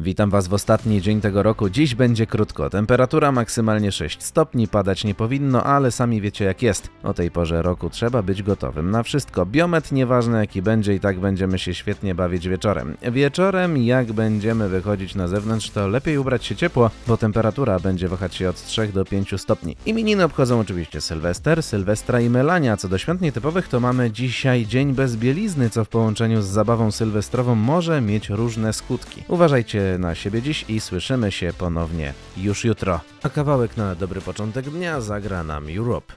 Witam Was w ostatni dzień tego roku. Dziś będzie krótko. Temperatura maksymalnie 6 stopni, padać nie powinno, ale sami wiecie jak jest. O tej porze roku trzeba być gotowym na wszystko. Biomet nieważne jaki będzie i tak będziemy się świetnie bawić wieczorem. Wieczorem jak będziemy wychodzić na zewnątrz to lepiej ubrać się ciepło, bo temperatura będzie wahać się od 3 do 5 stopni. Imieniny obchodzą oczywiście Sylwester, Sylwestra i Melania. Co do świąt nietypowych to mamy dzisiaj dzień bez bielizny, co w połączeniu z zabawą sylwestrową może mieć różne skutki. Uważajcie na siebie dziś i słyszymy się ponownie już jutro. A kawałek na dobry początek dnia zagra nam Europe.